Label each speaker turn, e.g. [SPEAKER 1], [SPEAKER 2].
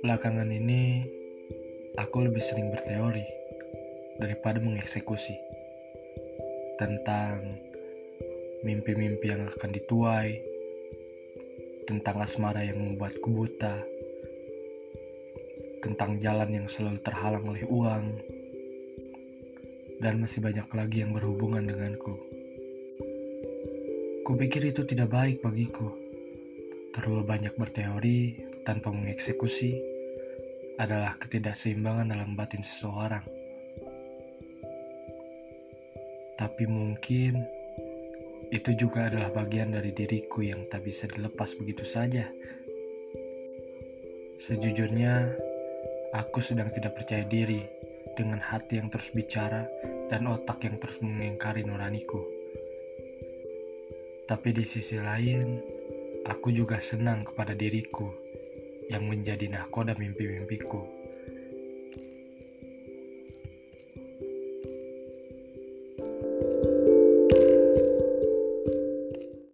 [SPEAKER 1] Belakangan ini, aku lebih sering berteori daripada mengeksekusi tentang mimpi-mimpi yang akan dituai, tentang asmara yang membuatku buta, tentang jalan yang selalu terhalang oleh uang, dan masih banyak lagi yang berhubungan denganku. Kupikir itu tidak baik bagiku. Terlalu banyak berteori tanpa mengeksekusi adalah ketidakseimbangan dalam batin seseorang. Tapi mungkin itu juga adalah bagian dari diriku yang tak bisa dilepas begitu saja. Sejujurnya, aku sedang tidak percaya diri dengan hati yang terus bicara dan otak yang terus mengingkari nuraniku. Tapi di sisi lain, aku juga senang kepada diriku yang menjadi nahkoda mimpi-mimpiku.